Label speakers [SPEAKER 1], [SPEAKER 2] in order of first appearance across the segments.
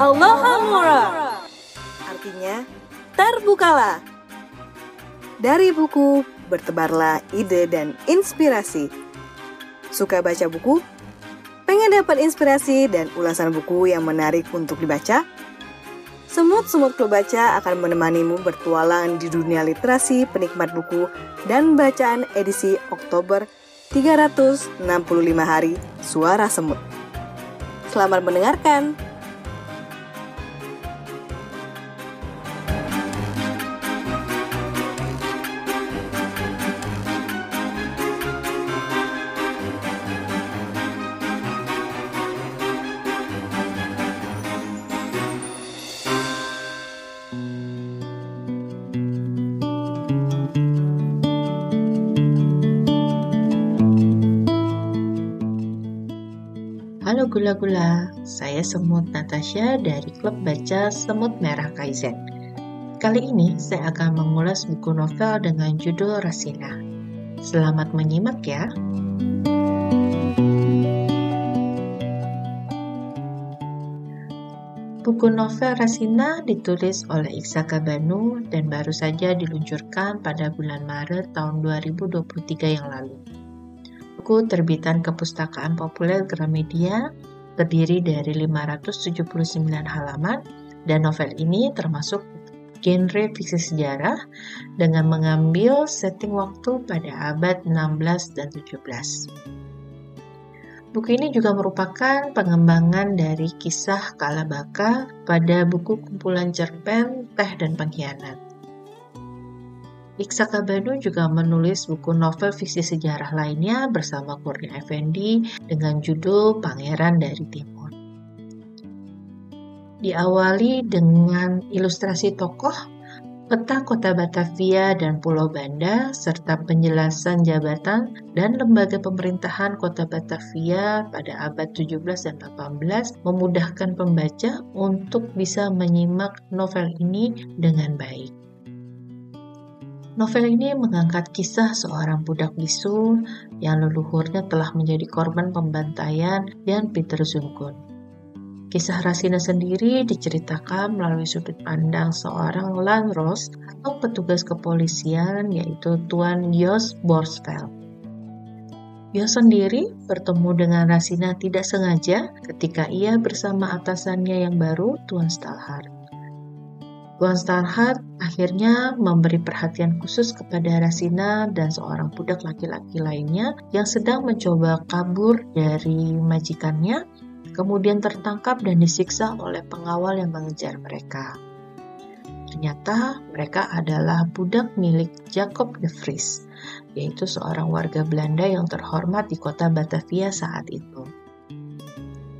[SPEAKER 1] Allahamura Artinya, terbukalah. Dari buku, bertebarlah ide dan inspirasi. Suka baca buku? Pengen dapat inspirasi dan ulasan buku yang menarik untuk dibaca? Semut-semut klub baca akan menemanimu bertualang di dunia literasi penikmat buku dan bacaan edisi Oktober 365 hari Suara Semut. Selamat mendengarkan.
[SPEAKER 2] Gula-gula, saya Semut Natasha dari klub baca Semut Merah Kaizen. Kali ini saya akan mengulas buku novel dengan judul Rasina. Selamat menyimak ya. Buku novel Rasina ditulis oleh Iksaka Banu dan baru saja diluncurkan pada bulan Maret tahun 2023 yang lalu. Buku terbitan Kepustakaan Populer Gramedia terdiri dari 579 halaman dan novel ini termasuk genre fiksi sejarah dengan mengambil setting waktu pada abad 16 dan 17. Buku ini juga merupakan pengembangan dari kisah Kalabaka pada buku kumpulan cerpen Teh dan Pengkhianat. Iksaka Banu juga menulis buku novel fiksi sejarah lainnya bersama Kurnia Effendi dengan judul Pangeran dari Timur. Diawali dengan ilustrasi tokoh, peta kota Batavia dan Pulau Banda, serta penjelasan jabatan dan lembaga pemerintahan kota Batavia pada abad 17 dan 18 memudahkan pembaca untuk bisa menyimak novel ini dengan baik. Novel ini mengangkat kisah seorang budak bisu yang leluhurnya telah menjadi korban pembantaian dan Peter Zungkun. Kisah Rasina sendiri diceritakan melalui sudut pandang seorang landros atau petugas kepolisian yaitu Tuan Jos Borsfeld. Jos sendiri bertemu dengan Rasina tidak sengaja ketika ia bersama atasannya yang baru, Tuan Stalhart. Tuan Starhart akhirnya memberi perhatian khusus kepada Rasina dan seorang budak laki-laki lainnya yang sedang mencoba kabur dari majikannya, kemudian tertangkap dan disiksa oleh pengawal yang mengejar mereka. Ternyata mereka adalah budak milik Jacob de Vries, yaitu seorang warga Belanda yang terhormat di kota Batavia saat itu.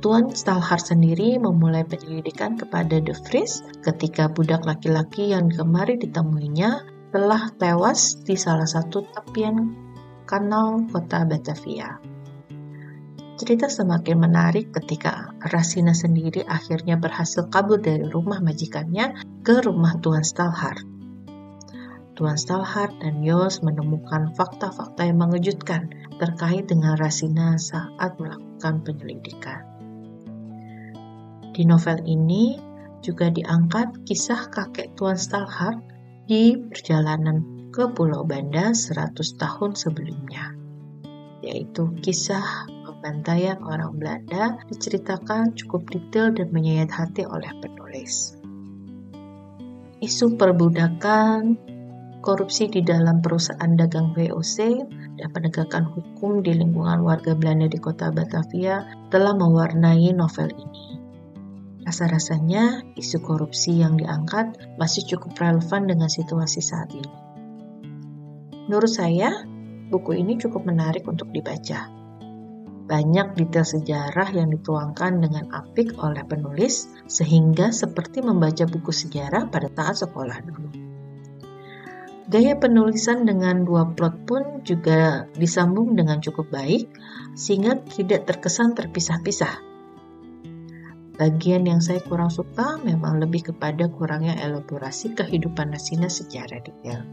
[SPEAKER 2] Tuan Stalhart sendiri memulai penyelidikan kepada De Vries ketika budak laki-laki yang kemarin ditemuinya telah tewas di salah satu tepian kanal kota Batavia. Cerita semakin menarik ketika Rasina sendiri akhirnya berhasil kabur dari rumah majikannya ke rumah Tuan Stalhart. Tuan Stalhart dan Yos menemukan fakta-fakta yang mengejutkan terkait dengan Rasina saat melakukan penyelidikan. Di novel ini juga diangkat kisah kakek Tuan Stalhart di perjalanan ke Pulau Banda 100 tahun sebelumnya, yaitu kisah pembantaian orang Belanda diceritakan cukup detail dan menyayat hati oleh penulis. Isu perbudakan, korupsi di dalam perusahaan dagang VOC, dan penegakan hukum di lingkungan warga Belanda di kota Batavia telah mewarnai novel ini. Rasa-rasanya isu korupsi yang diangkat masih cukup relevan dengan situasi saat ini. Menurut saya, buku ini cukup menarik untuk dibaca. Banyak detail sejarah yang dituangkan dengan apik oleh penulis, sehingga seperti membaca buku sejarah pada saat sekolah dulu. Gaya penulisan dengan dua plot pun juga disambung dengan cukup baik, sehingga tidak terkesan terpisah-pisah Bagian yang saya kurang suka memang lebih kepada kurangnya elaborasi kehidupan Nasina secara detail.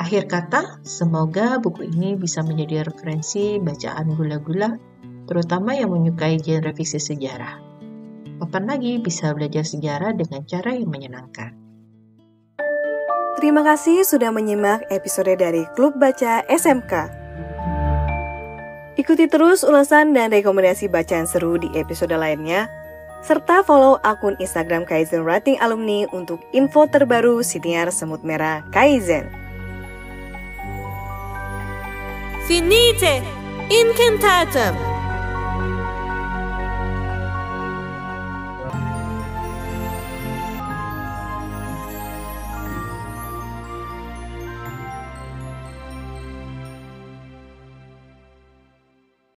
[SPEAKER 2] Akhir kata, semoga buku ini bisa menjadi referensi bacaan gula-gula, terutama yang menyukai genre fiksi sejarah. Kapan lagi bisa belajar sejarah dengan cara yang menyenangkan?
[SPEAKER 1] Terima kasih sudah menyimak episode dari Klub Baca SMK. Ikuti terus ulasan dan rekomendasi bacaan seru di episode lainnya, serta follow akun Instagram Kaizen Writing Alumni untuk info terbaru siniar semut merah Kaizen.
[SPEAKER 3] Finite incantatum